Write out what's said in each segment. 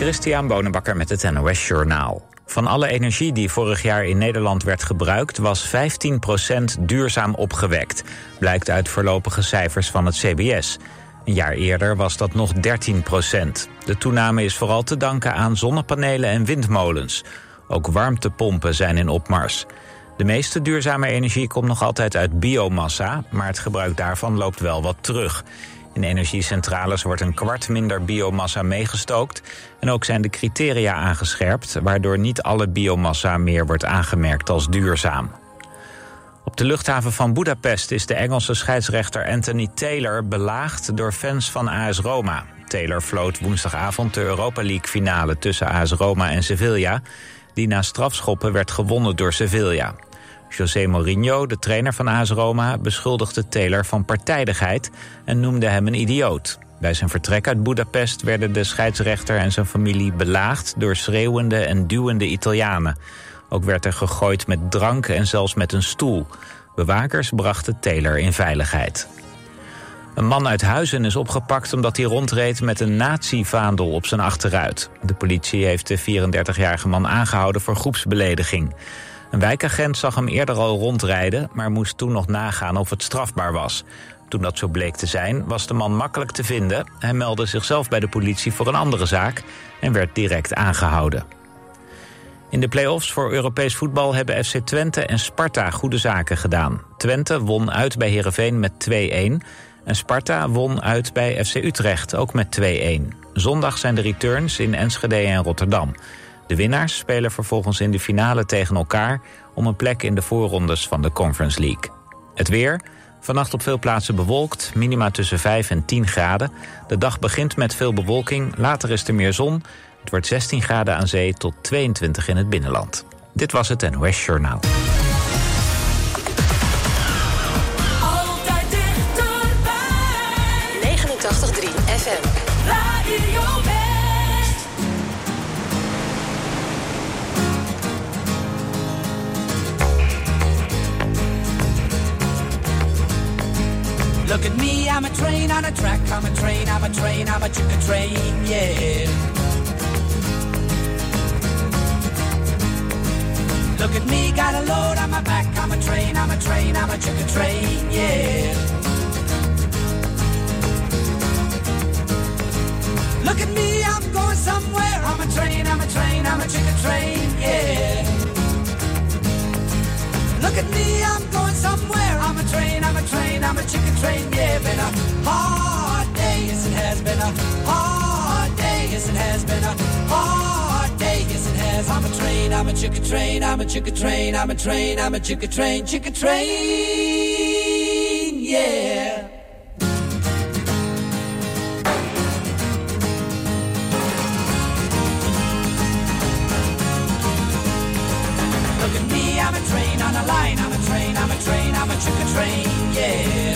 Christian Bonenbakker met het NOS Journaal. Van alle energie die vorig jaar in Nederland werd gebruikt... was 15% duurzaam opgewekt, blijkt uit voorlopige cijfers van het CBS. Een jaar eerder was dat nog 13%. De toename is vooral te danken aan zonnepanelen en windmolens. Ook warmtepompen zijn in opmars. De meeste duurzame energie komt nog altijd uit biomassa... maar het gebruik daarvan loopt wel wat terug... In energiecentrales wordt een kwart minder biomassa meegestookt. En ook zijn de criteria aangescherpt, waardoor niet alle biomassa meer wordt aangemerkt als duurzaam. Op de luchthaven van Budapest is de Engelse scheidsrechter Anthony Taylor belaagd door fans van AS Roma. Taylor floot woensdagavond de Europa League finale tussen AS Roma en Sevilla, die na strafschoppen werd gewonnen door Sevilla. José Mourinho, de trainer van AS Roma, beschuldigde Taylor van partijdigheid en noemde hem een idioot. Bij zijn vertrek uit Budapest werden de scheidsrechter en zijn familie belaagd door schreeuwende en duwende Italianen. Ook werd er gegooid met drank en zelfs met een stoel. Bewakers brachten Taylor in veiligheid. Een man uit Huizen is opgepakt omdat hij rondreed met een nazi-vaandel op zijn achteruit. De politie heeft de 34-jarige man aangehouden voor groepsbelediging. Een wijkagent zag hem eerder al rondrijden, maar moest toen nog nagaan of het strafbaar was. Toen dat zo bleek te zijn, was de man makkelijk te vinden. Hij meldde zichzelf bij de politie voor een andere zaak en werd direct aangehouden. In de play-offs voor Europees voetbal hebben FC Twente en Sparta goede zaken gedaan. Twente won uit bij Heerenveen met 2-1 en Sparta won uit bij FC Utrecht ook met 2-1. Zondag zijn de returns in Enschede en Rotterdam. De winnaars spelen vervolgens in de finale tegen elkaar... om een plek in de voorrondes van de Conference League. Het weer... Vannacht op veel plaatsen bewolkt, minima tussen 5 en 10 graden. De dag begint met veel bewolking, later is er meer zon. Het wordt 16 graden aan zee tot 22 in het binnenland. Dit was het NOS Journaal. Altijd dichterbij. 89.3 Look at me, I'm a train on a track, I'm a train, I'm a train, I'm a chicken train, yeah. Look at me, got a load on my back, I'm a train, I'm a train, I'm a chicken train, yeah. Look at me, I'm going somewhere, I'm a train, I'm a train, I'm a chicken train, yeah. Look at me, I'm going somewhere. I'm a train, a train, I'm a chicken train. Yeah, been a hard day, yes it has been a hard day, yes it has been a hard day, yes it has. I'm a train, I'm a chicken train, I'm a chicken train, I'm a train, I'm a chicken train, chicken train. Yeah. Look at me, I'm a train on a line. I'm train, I'm a train, I'm a chicken train, yeah.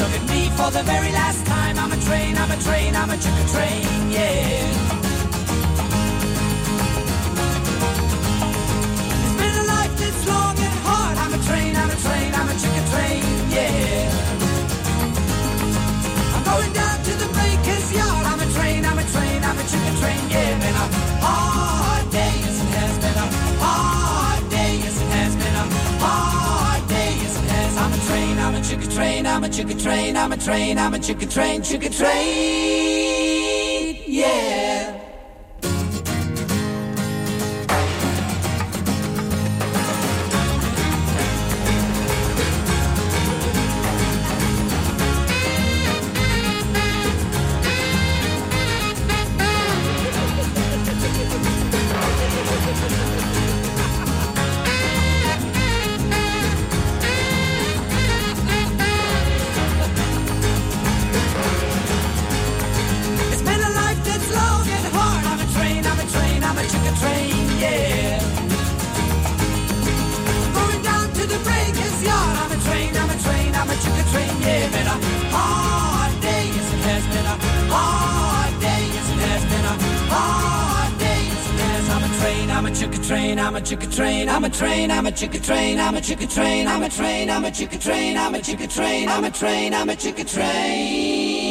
Look at me for the very last time. I'm a train, I'm a train, I'm a chicken train, yeah. It's been a life that's long and hard. I'm a train, I'm a train, I'm a chicken train, yeah. I'm going down train, I'm a chicken train, I'm a train, I'm a chicken train, chicken train. Yeah. Chicken train, I'm a chicken train, I'm a train, I'm a chicken train, I'm a chicken train, I'm a train, I'm a chicken train.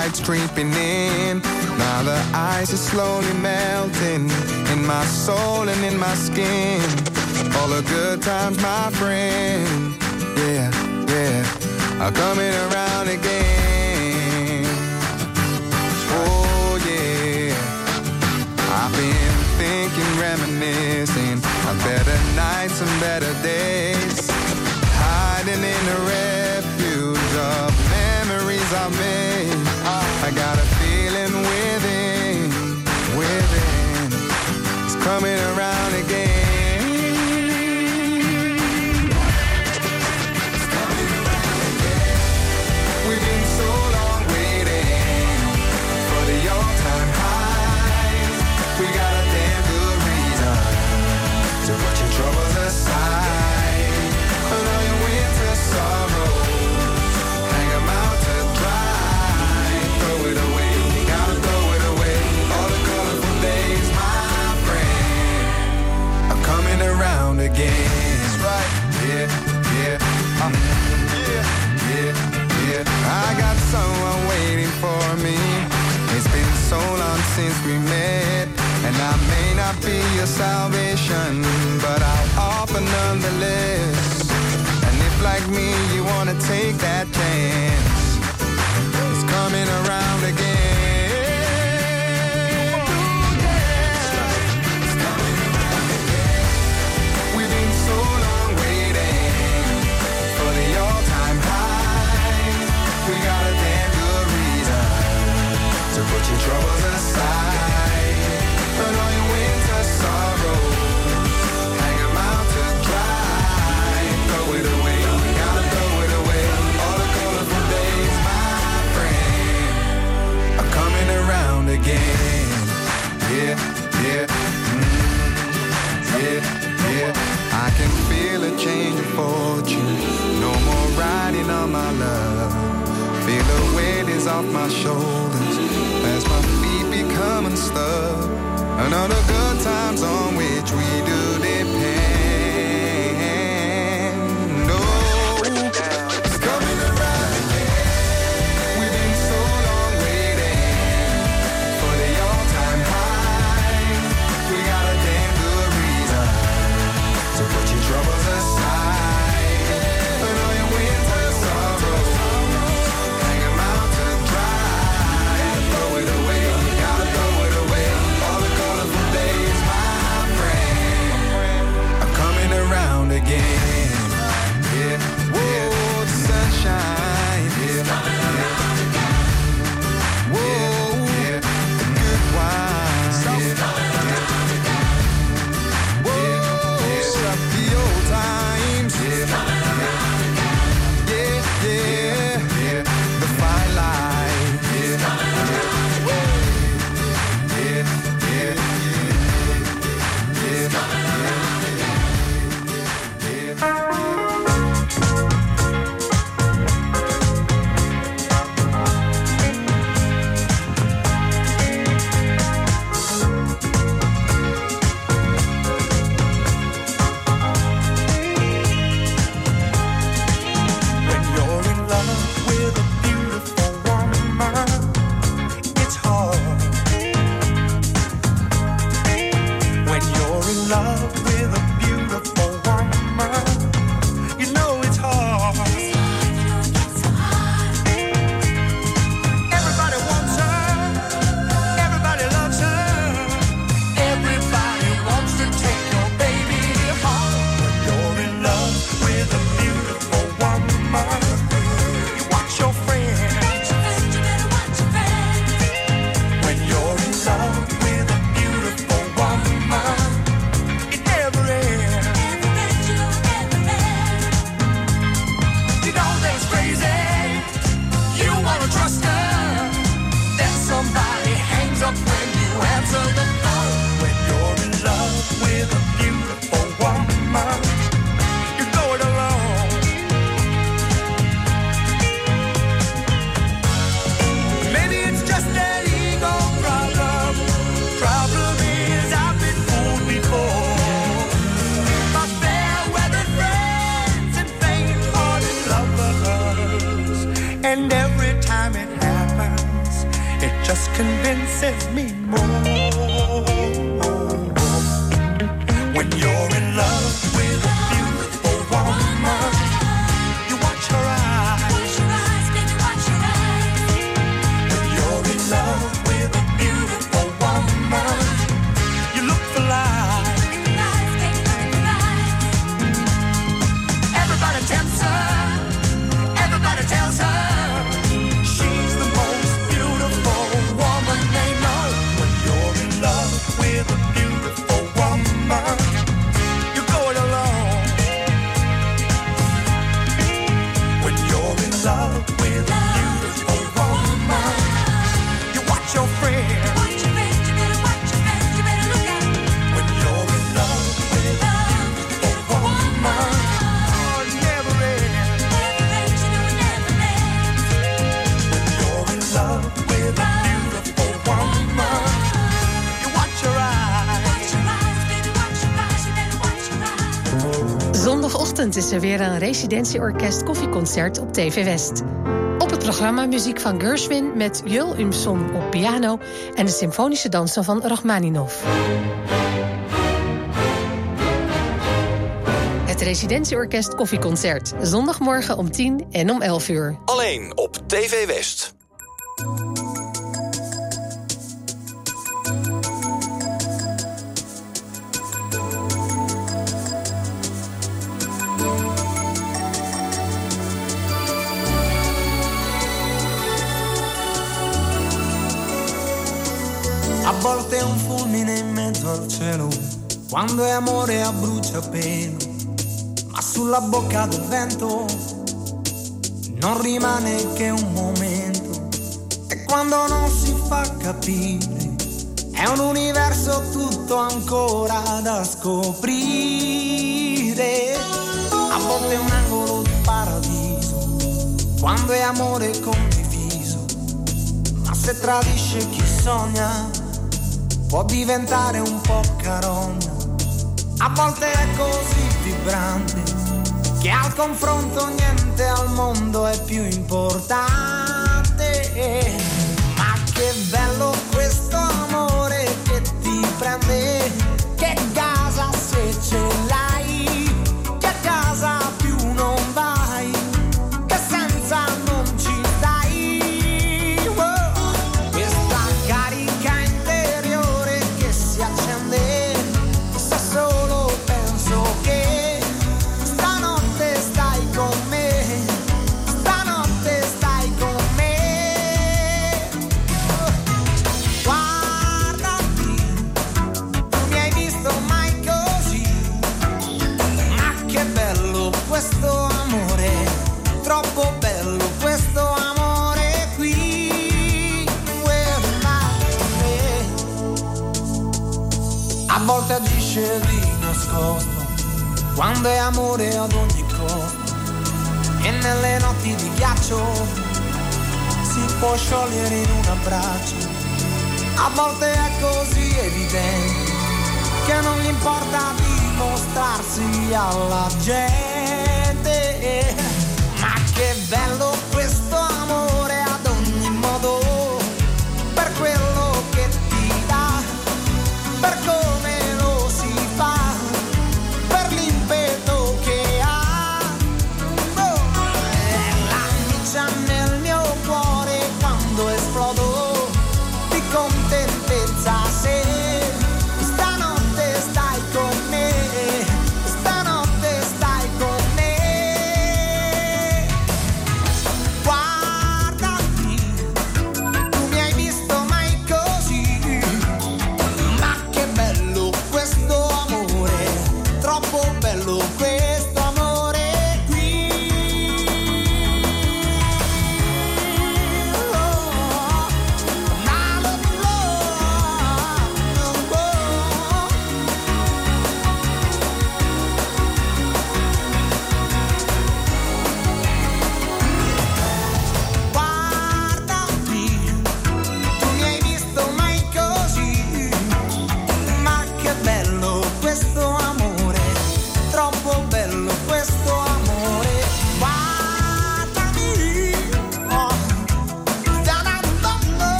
Sunlight's creeping in. Now the ice is slowly melting in my soul and in my skin. All the good times, my friend, yeah, yeah, are coming around again. Oh yeah, I've been thinking, reminiscing on better nights and better days, I got a feeling within, within, it's coming around again. That's right, yeah, yeah, um, yeah, yeah, yeah. I got someone waiting for me. It's been so long since we met, and I may not be your salvation, but I'll offer nonetheless. And if, like me, you wanna take that chance, it's coming around again. Troubles aside. All your winter sorrows, out to dry. Throw it away, gotta throw it away. All the colorful days, my friend, are coming around again. Yeah, yeah. mm, yeah, yeah. I can feel a change of fortune. No more riding on my love. Feel the weight is off my shoulders become unstuck. Another good times on which we do Zondagochtend is er weer een residentieorkest koffieconcert op TV West. Op het programma muziek van Gershwin met Jul Umson op piano en de symfonische dansen van Rachmaninov. Het residentieorkest koffieconcert. Zondagmorgen om 10 en om 11 uur. Alleen op TV West. Quando è amore a bruciapelo, ma sulla bocca del vento non rimane che un momento. E quando non si fa capire, è un universo tutto ancora da scoprire. A volte è un angolo di paradiso, quando è amore condiviso, ma se tradisce chi sogna può diventare un po' carogna. A volte è così vibrante che al confronto niente al mondo è più importante. Ma che bello questo amore che ti prende, che gasa può sciogliere in un abbraccio. A volte è così evidente che non gli importa dimostrarsi alla gente.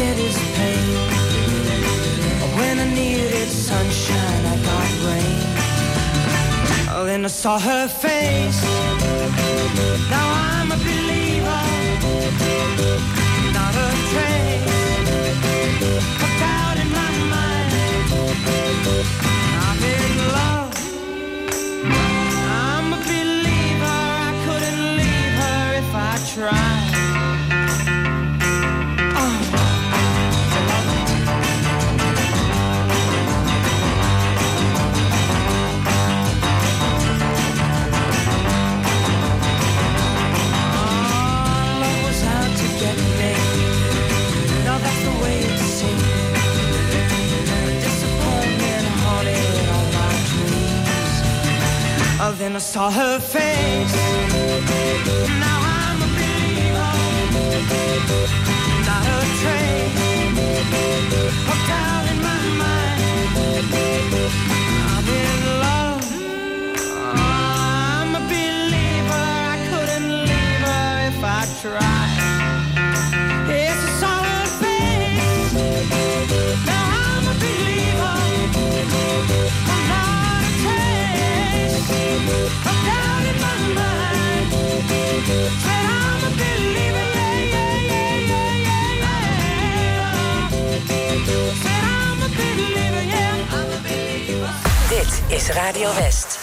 Get is pain. When I needed sunshine, I got rain. Oh, then I saw her face. Now I'm a believer. Oh, then I saw her face. Now I'm a believer. Not a trace Dit is Radio West.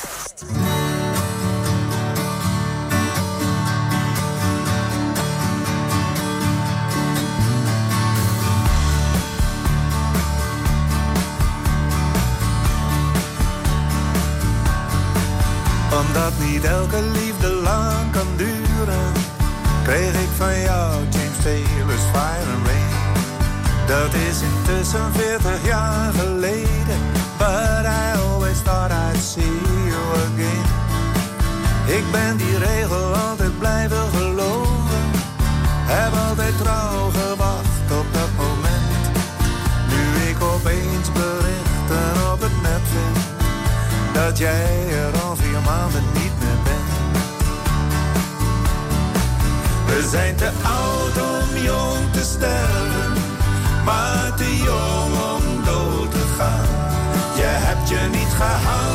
Omdat niet elke liefde lang kan duren, kreeg ik van jou James Taylor's Fire and Rain. Dat is intussen 40 jaar geleden, see you again. Ik ben die regel altijd blijven geloven, heb altijd trouw gewacht op dat moment. Nu ik opeens berichten op het net vind dat jij er al vier maanden niet meer bent. We zijn te oud om jong te sterven, maar te jong om dood te gaan. Je hebt je niet gehouden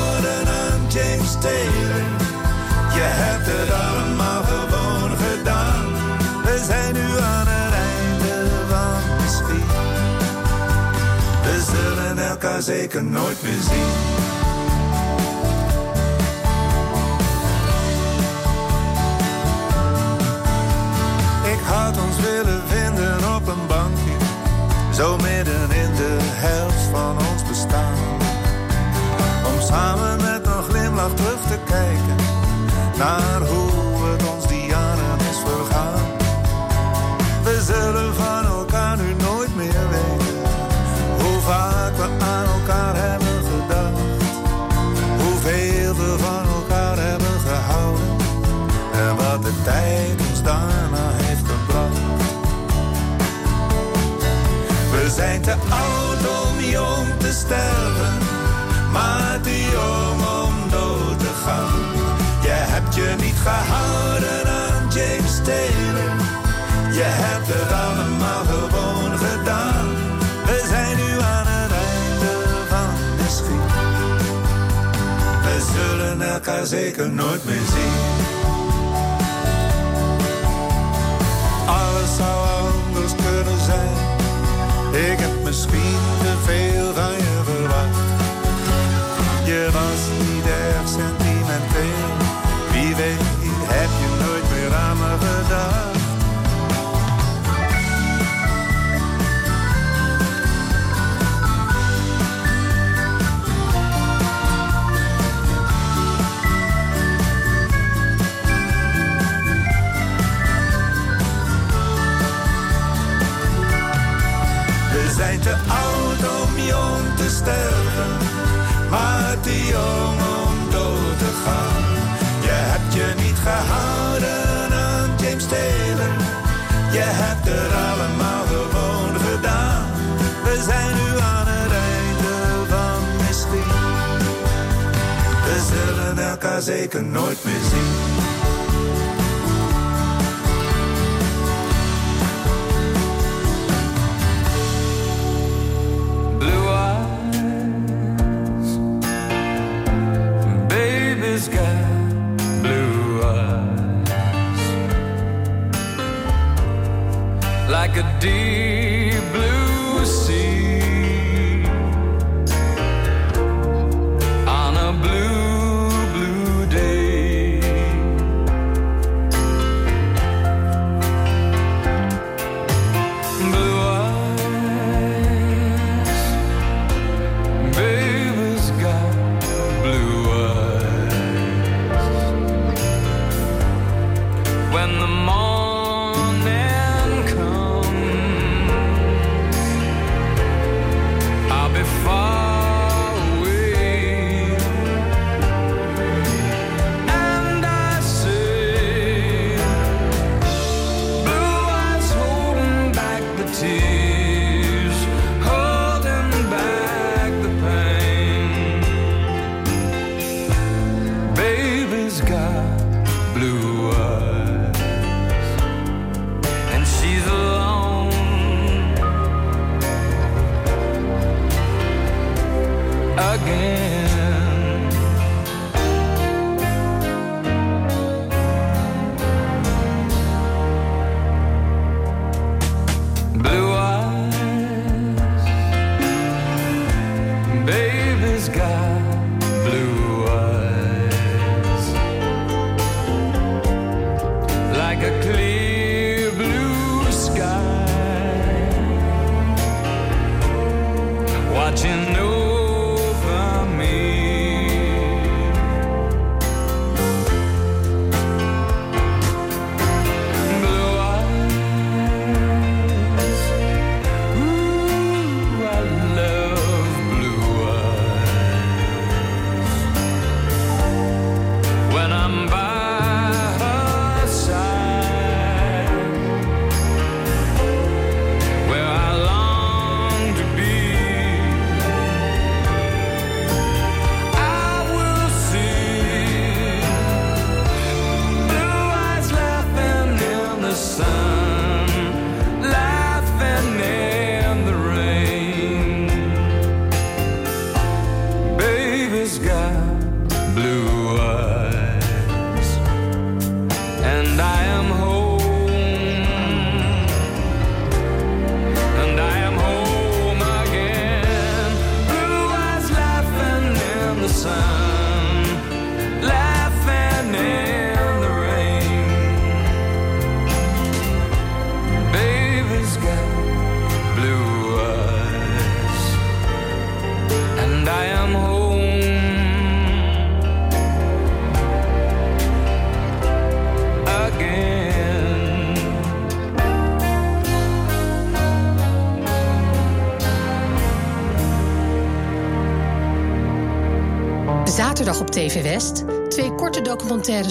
Je hebt het allemaal gewoon gedaan. We zijn nu aan het einde van de spier. We zullen elkaar zeker nooit meer zien. Ik had ons willen vinden op een bankje, zo midden in de helft van ons bestaan. Om samen glimlach terug te kijken naar hoe het ons die jaren is vergaan. We zullen van elkaar nu nooit meer weten hoe vaak we aan elkaar hebben gedacht, hoeveel we van elkaar hebben gehouden en wat de tijd ons daarna heeft gebracht. We zijn te oud om jong te sterven, gehouden aan James Taylor. Je hebt het allemaal gewoon gedaan. We zijn nu aan het einde van de schiet. We zullen elkaar zeker nooit meer zien. zeker nooit meer zien. Blue eyes, baby's got blue eyes, like a deer.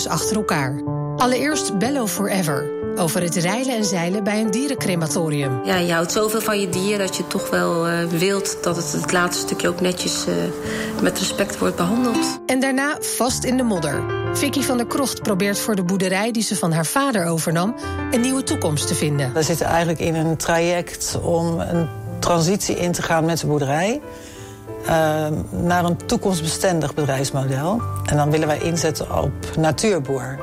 achter elkaar. Allereerst Bello Forever. Over het reilen en zeilen bij een dierencrematorium. Ja, je houdt zoveel van je dier dat je toch wel eh, wilt dat het het laatste stukje ook netjes eh, met respect wordt behandeld. En daarna vast in de modder. Vicky van der Krocht probeert voor de boerderij die ze van haar vader overnam een nieuwe toekomst te vinden. We zitten eigenlijk in een traject om een transitie in te gaan met de boerderij. Eh, naar een toekomstbestendig bedrijfsmodel. En dan willen wij inzetten op natuurboer,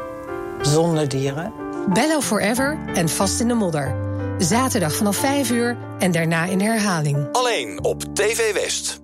zonder dieren. Bello Forever en Vast in de Modder. Zaterdag vanaf 5 uur en daarna in herhaling. Alleen op TV West.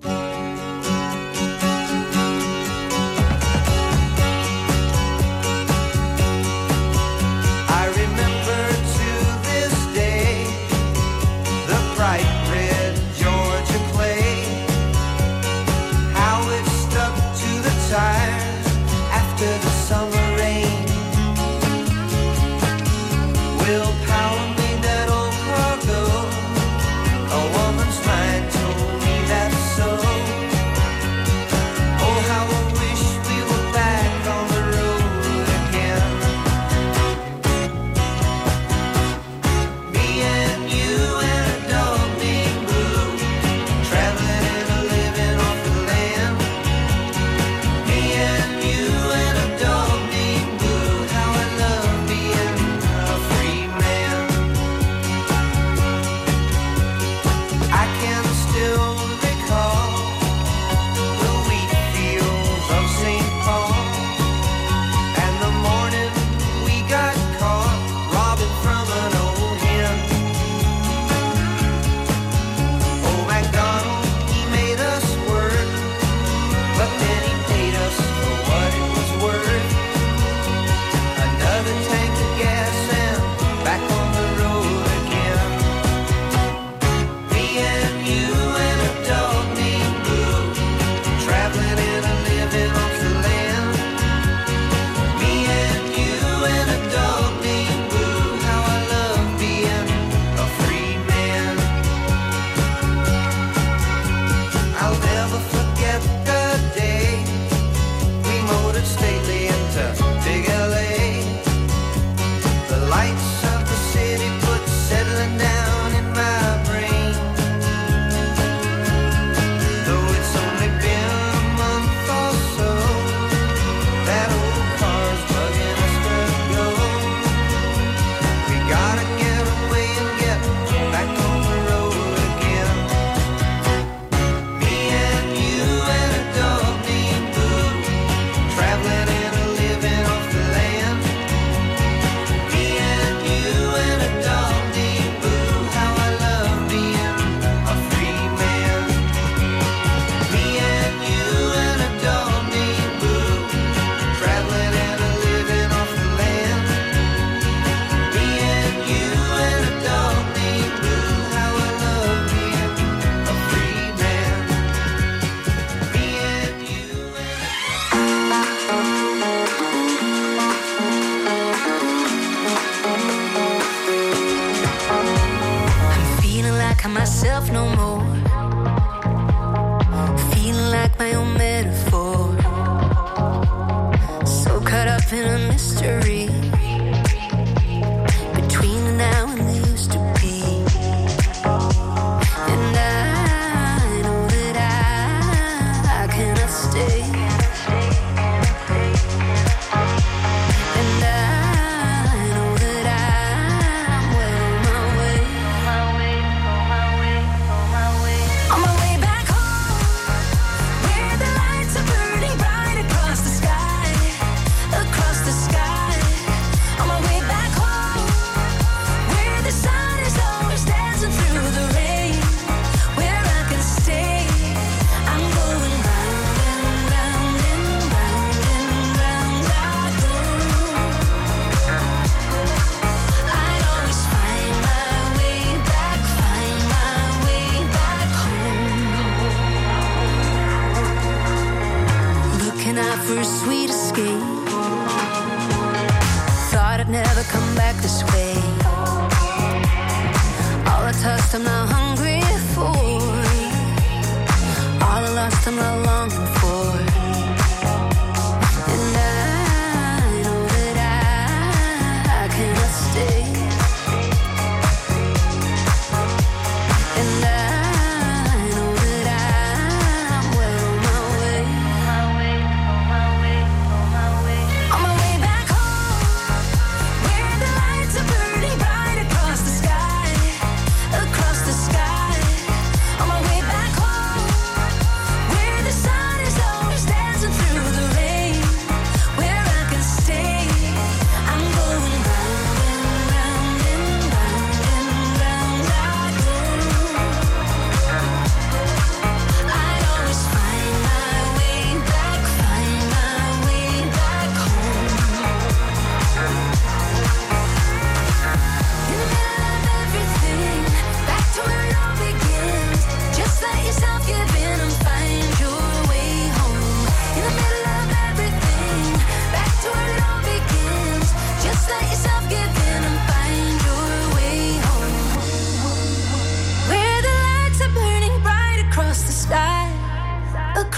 for a sweet escape. Thought I'd never come back this way. All I touched, I'm now hungry for. All I lost, I'm now longing.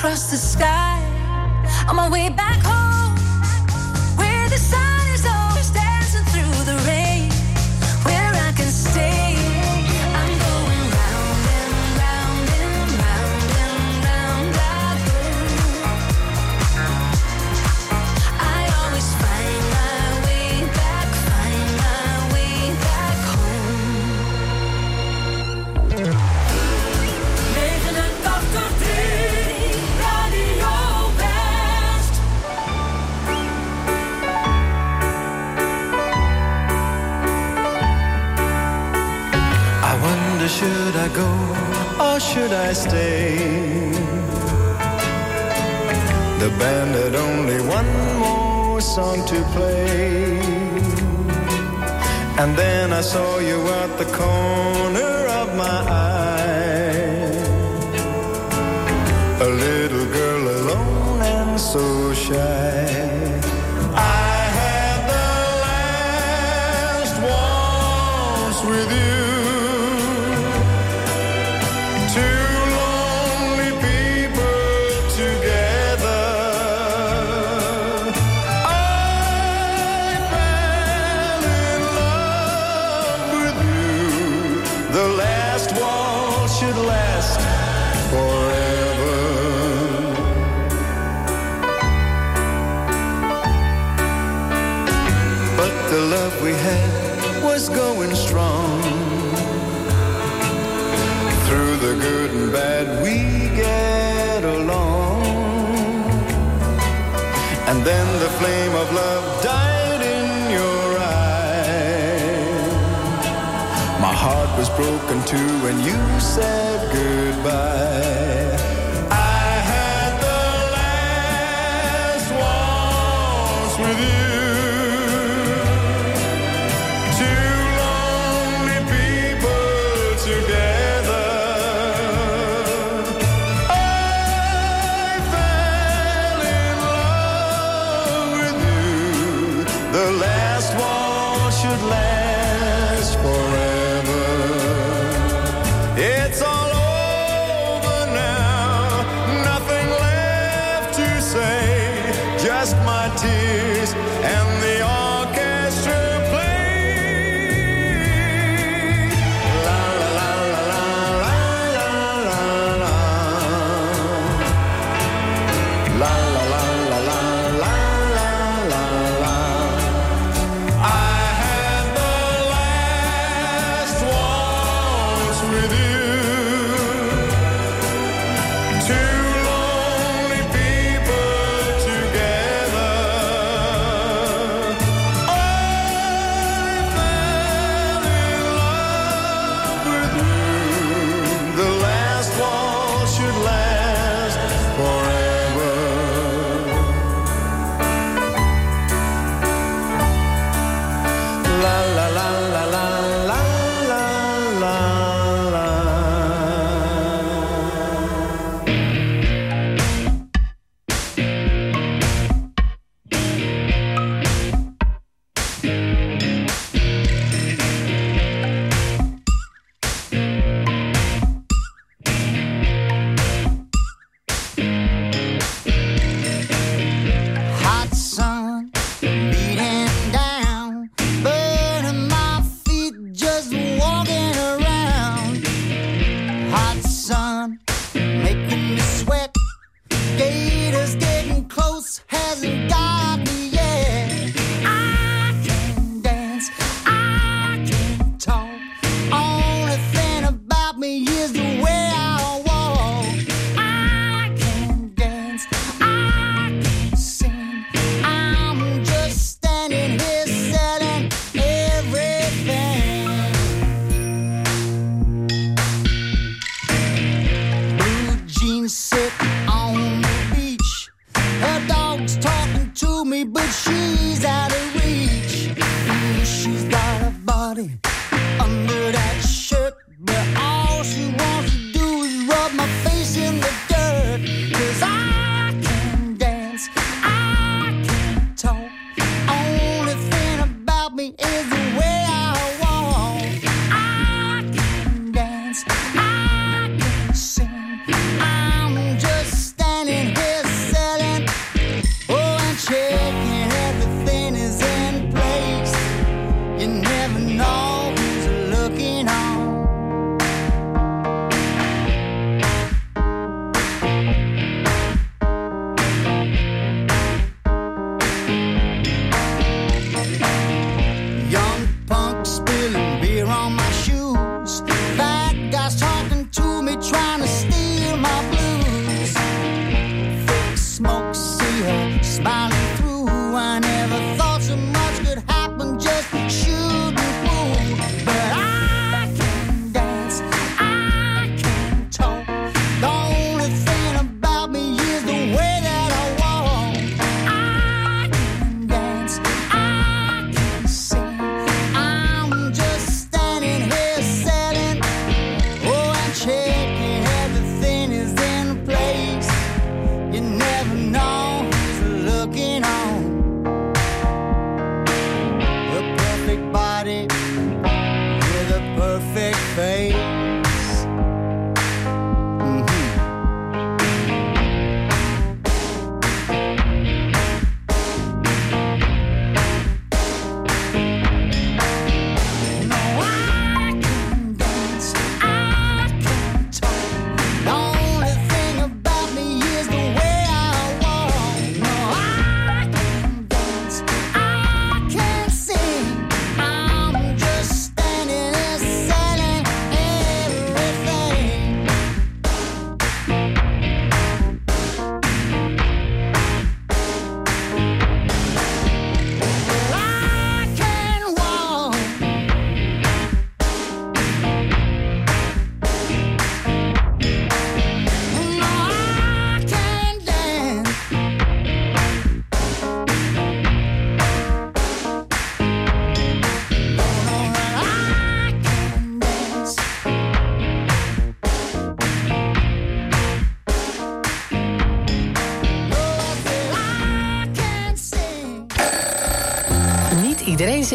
across the sky. I stay. The band had only one more song to play. And then I saw you at the corner of my eye. flame of love died in your eyes. My heart was broken too when you said goodbye.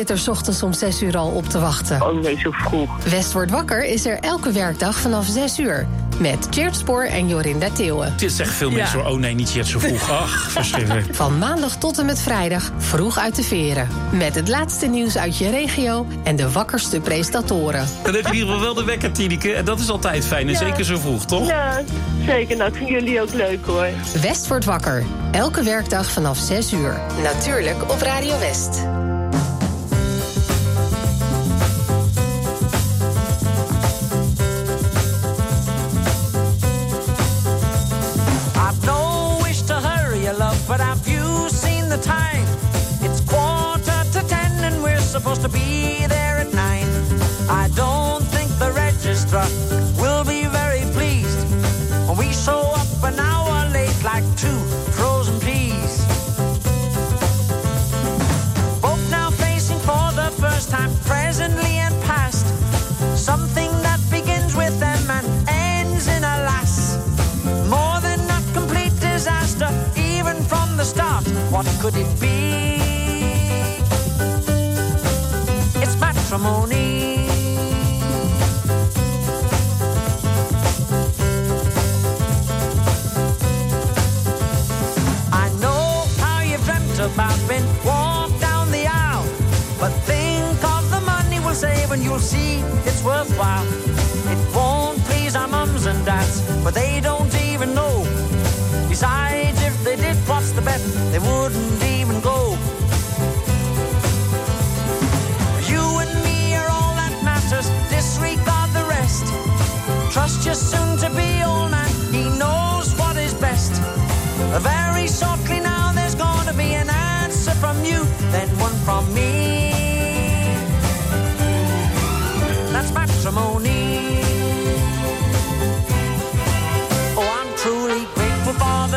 Zit er 's ochtends om 6 uur al op te wachten. Oh nee, zo vroeg. West wordt wakker is er elke werkdag vanaf 6 uur. Met Tjeerd Spoor en Jorinda Theeuwen. Dit zeggen veel mensen Ja. hoor. Oh nee, niet yet zo vroeg. Ach, verschrikkelijk. Van maandag tot en met vrijdag vroeg uit de veren. Met het laatste nieuws uit je regio en de wakkerste presentatoren. Dan heb je in ieder geval wel de wekker, Tineke. En dat is altijd fijn. En Ja. zeker zo vroeg, toch? Ja, zeker. Nou, ik vind jullie ook leuk hoor. West wordt wakker. Elke werkdag vanaf 6 uur. Natuurlijk op Radio West. Could it be? The bet? They wouldn't even go. You and me are all that matters. Disregard the rest. Trust your soon-to-be old man. He knows what is best. Very shortly now, there's gonna be an answer from you, then one from me. That's matrimony.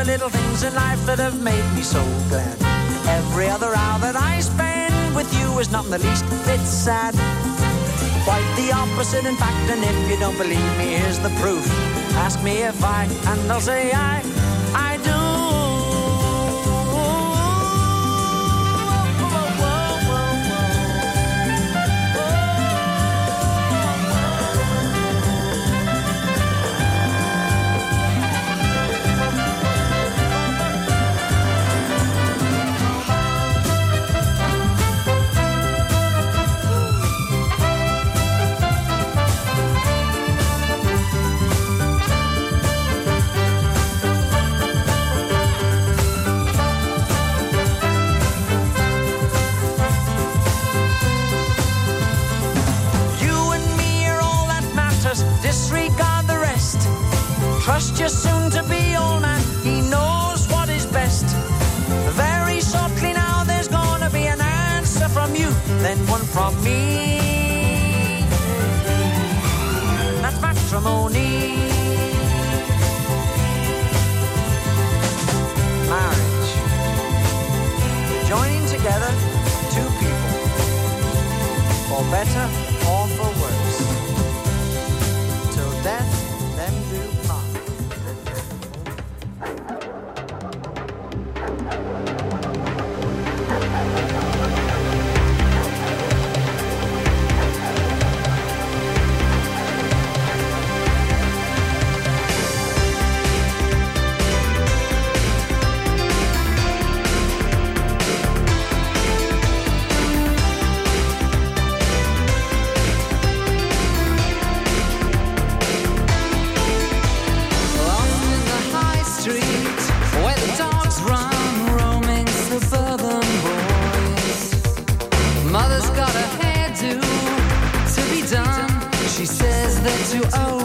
Little things in life that have made me so glad. Every other hour that I spend with you is not in the least bit sad. Quite the opposite, in fact, and if you don't believe me, here's the proof. Ask me if I, and I'll say I done. She says that you owe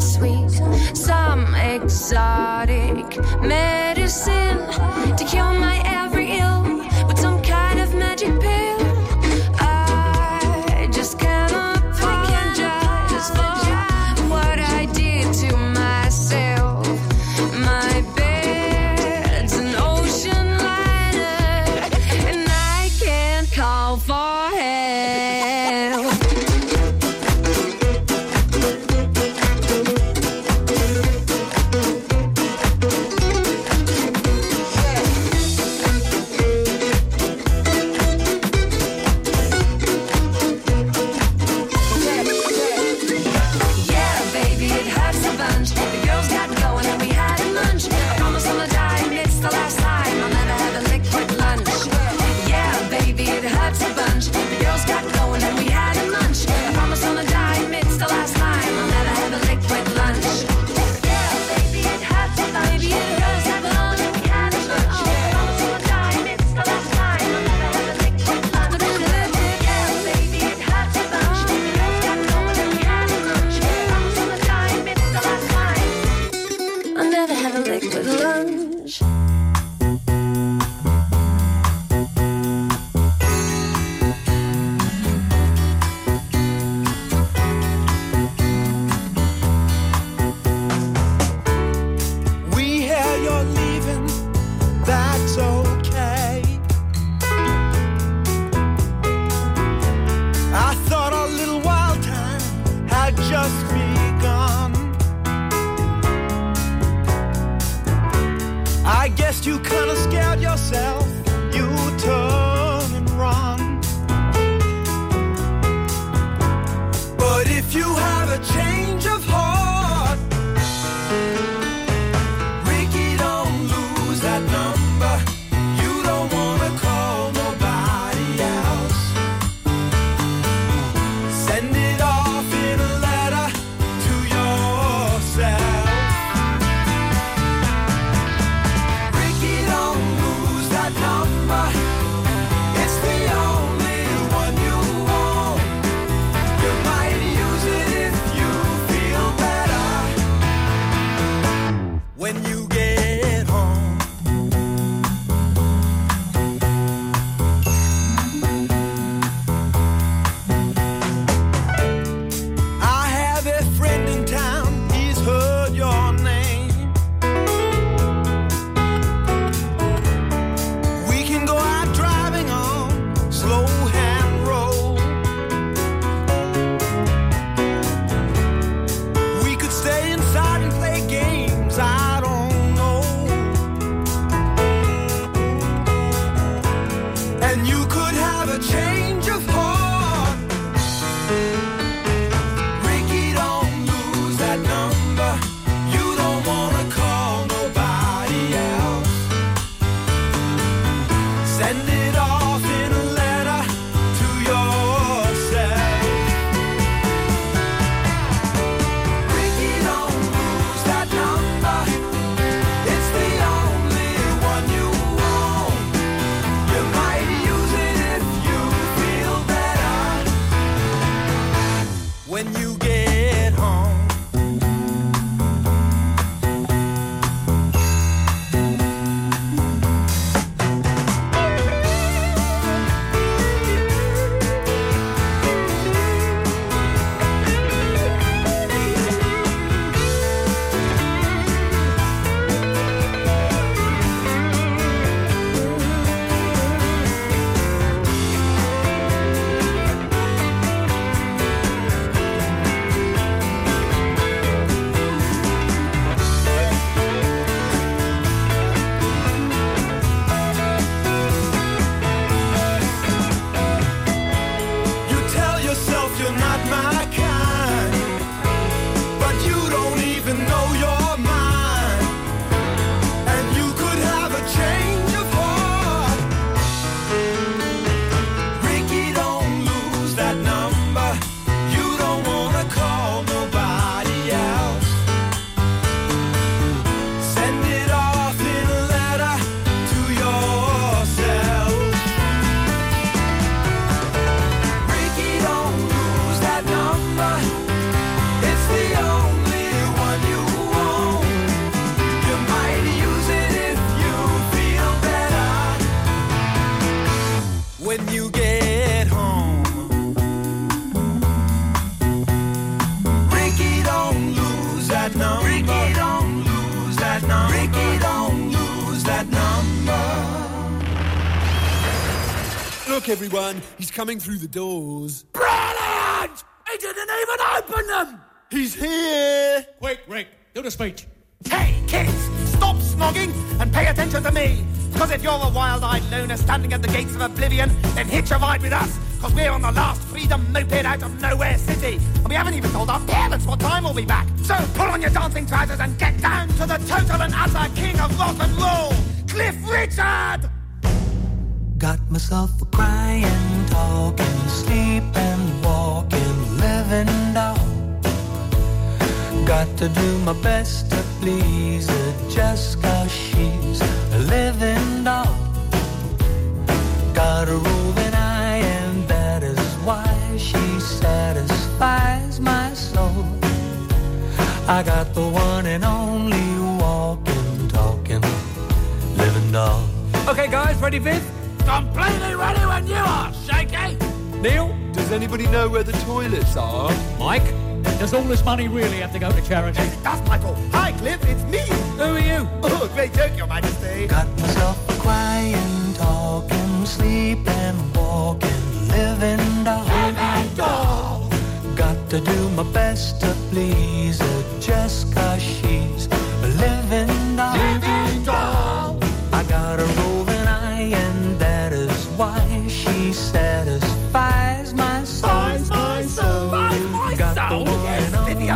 sweet, some exotic when you get coming through the doors. Brilliant! He didn't even open them! He's here! Quick, Rick, do the speech. Hey, kids, stop snogging and pay attention to me. Because if you're a wild-eyed loner standing at the gates of oblivion, then hitch a ride with us. Because we're on the last freedom moped out of nowhere city. And we haven't even told our parents what time we'll be back. So pull on your dancing trousers and get down to the total and utter king of rock and roll, Cliff Richard! Got myself a crying, talking, sleeping, walking, living doll. Got to do my best to please her just cause she's a living doll. Got a roving eye, and that is why she satisfies my soul. I got the one and only walking, talking, living doll. Okay, guys, ready, Viv? Completely ready when you are, Shaky! Neil? Does anybody know where the toilets are? Mike? Does all this money really have to go to charity? Yes, it does, Michael. Hi, Cliff, it's me. Who are you? Oh, great joke, Your Majesty. Got myself a crying, talking, sleeping, walking, living doll. Living doll. Got to do my best to please her just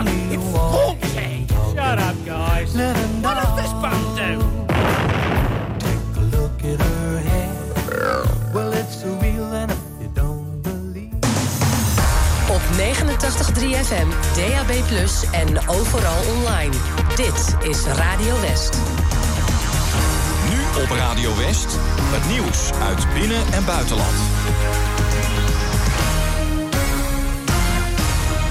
yes, Vivian, it's haunting. Shut up, guys. What does this bum do? Look at her hair. Well, it's surreal and if you don't believe. Op 89.3 FM, DAB+, en overal online. Dit is Radio West. Nu op Radio West. Het nieuws uit binnen- en buitenland.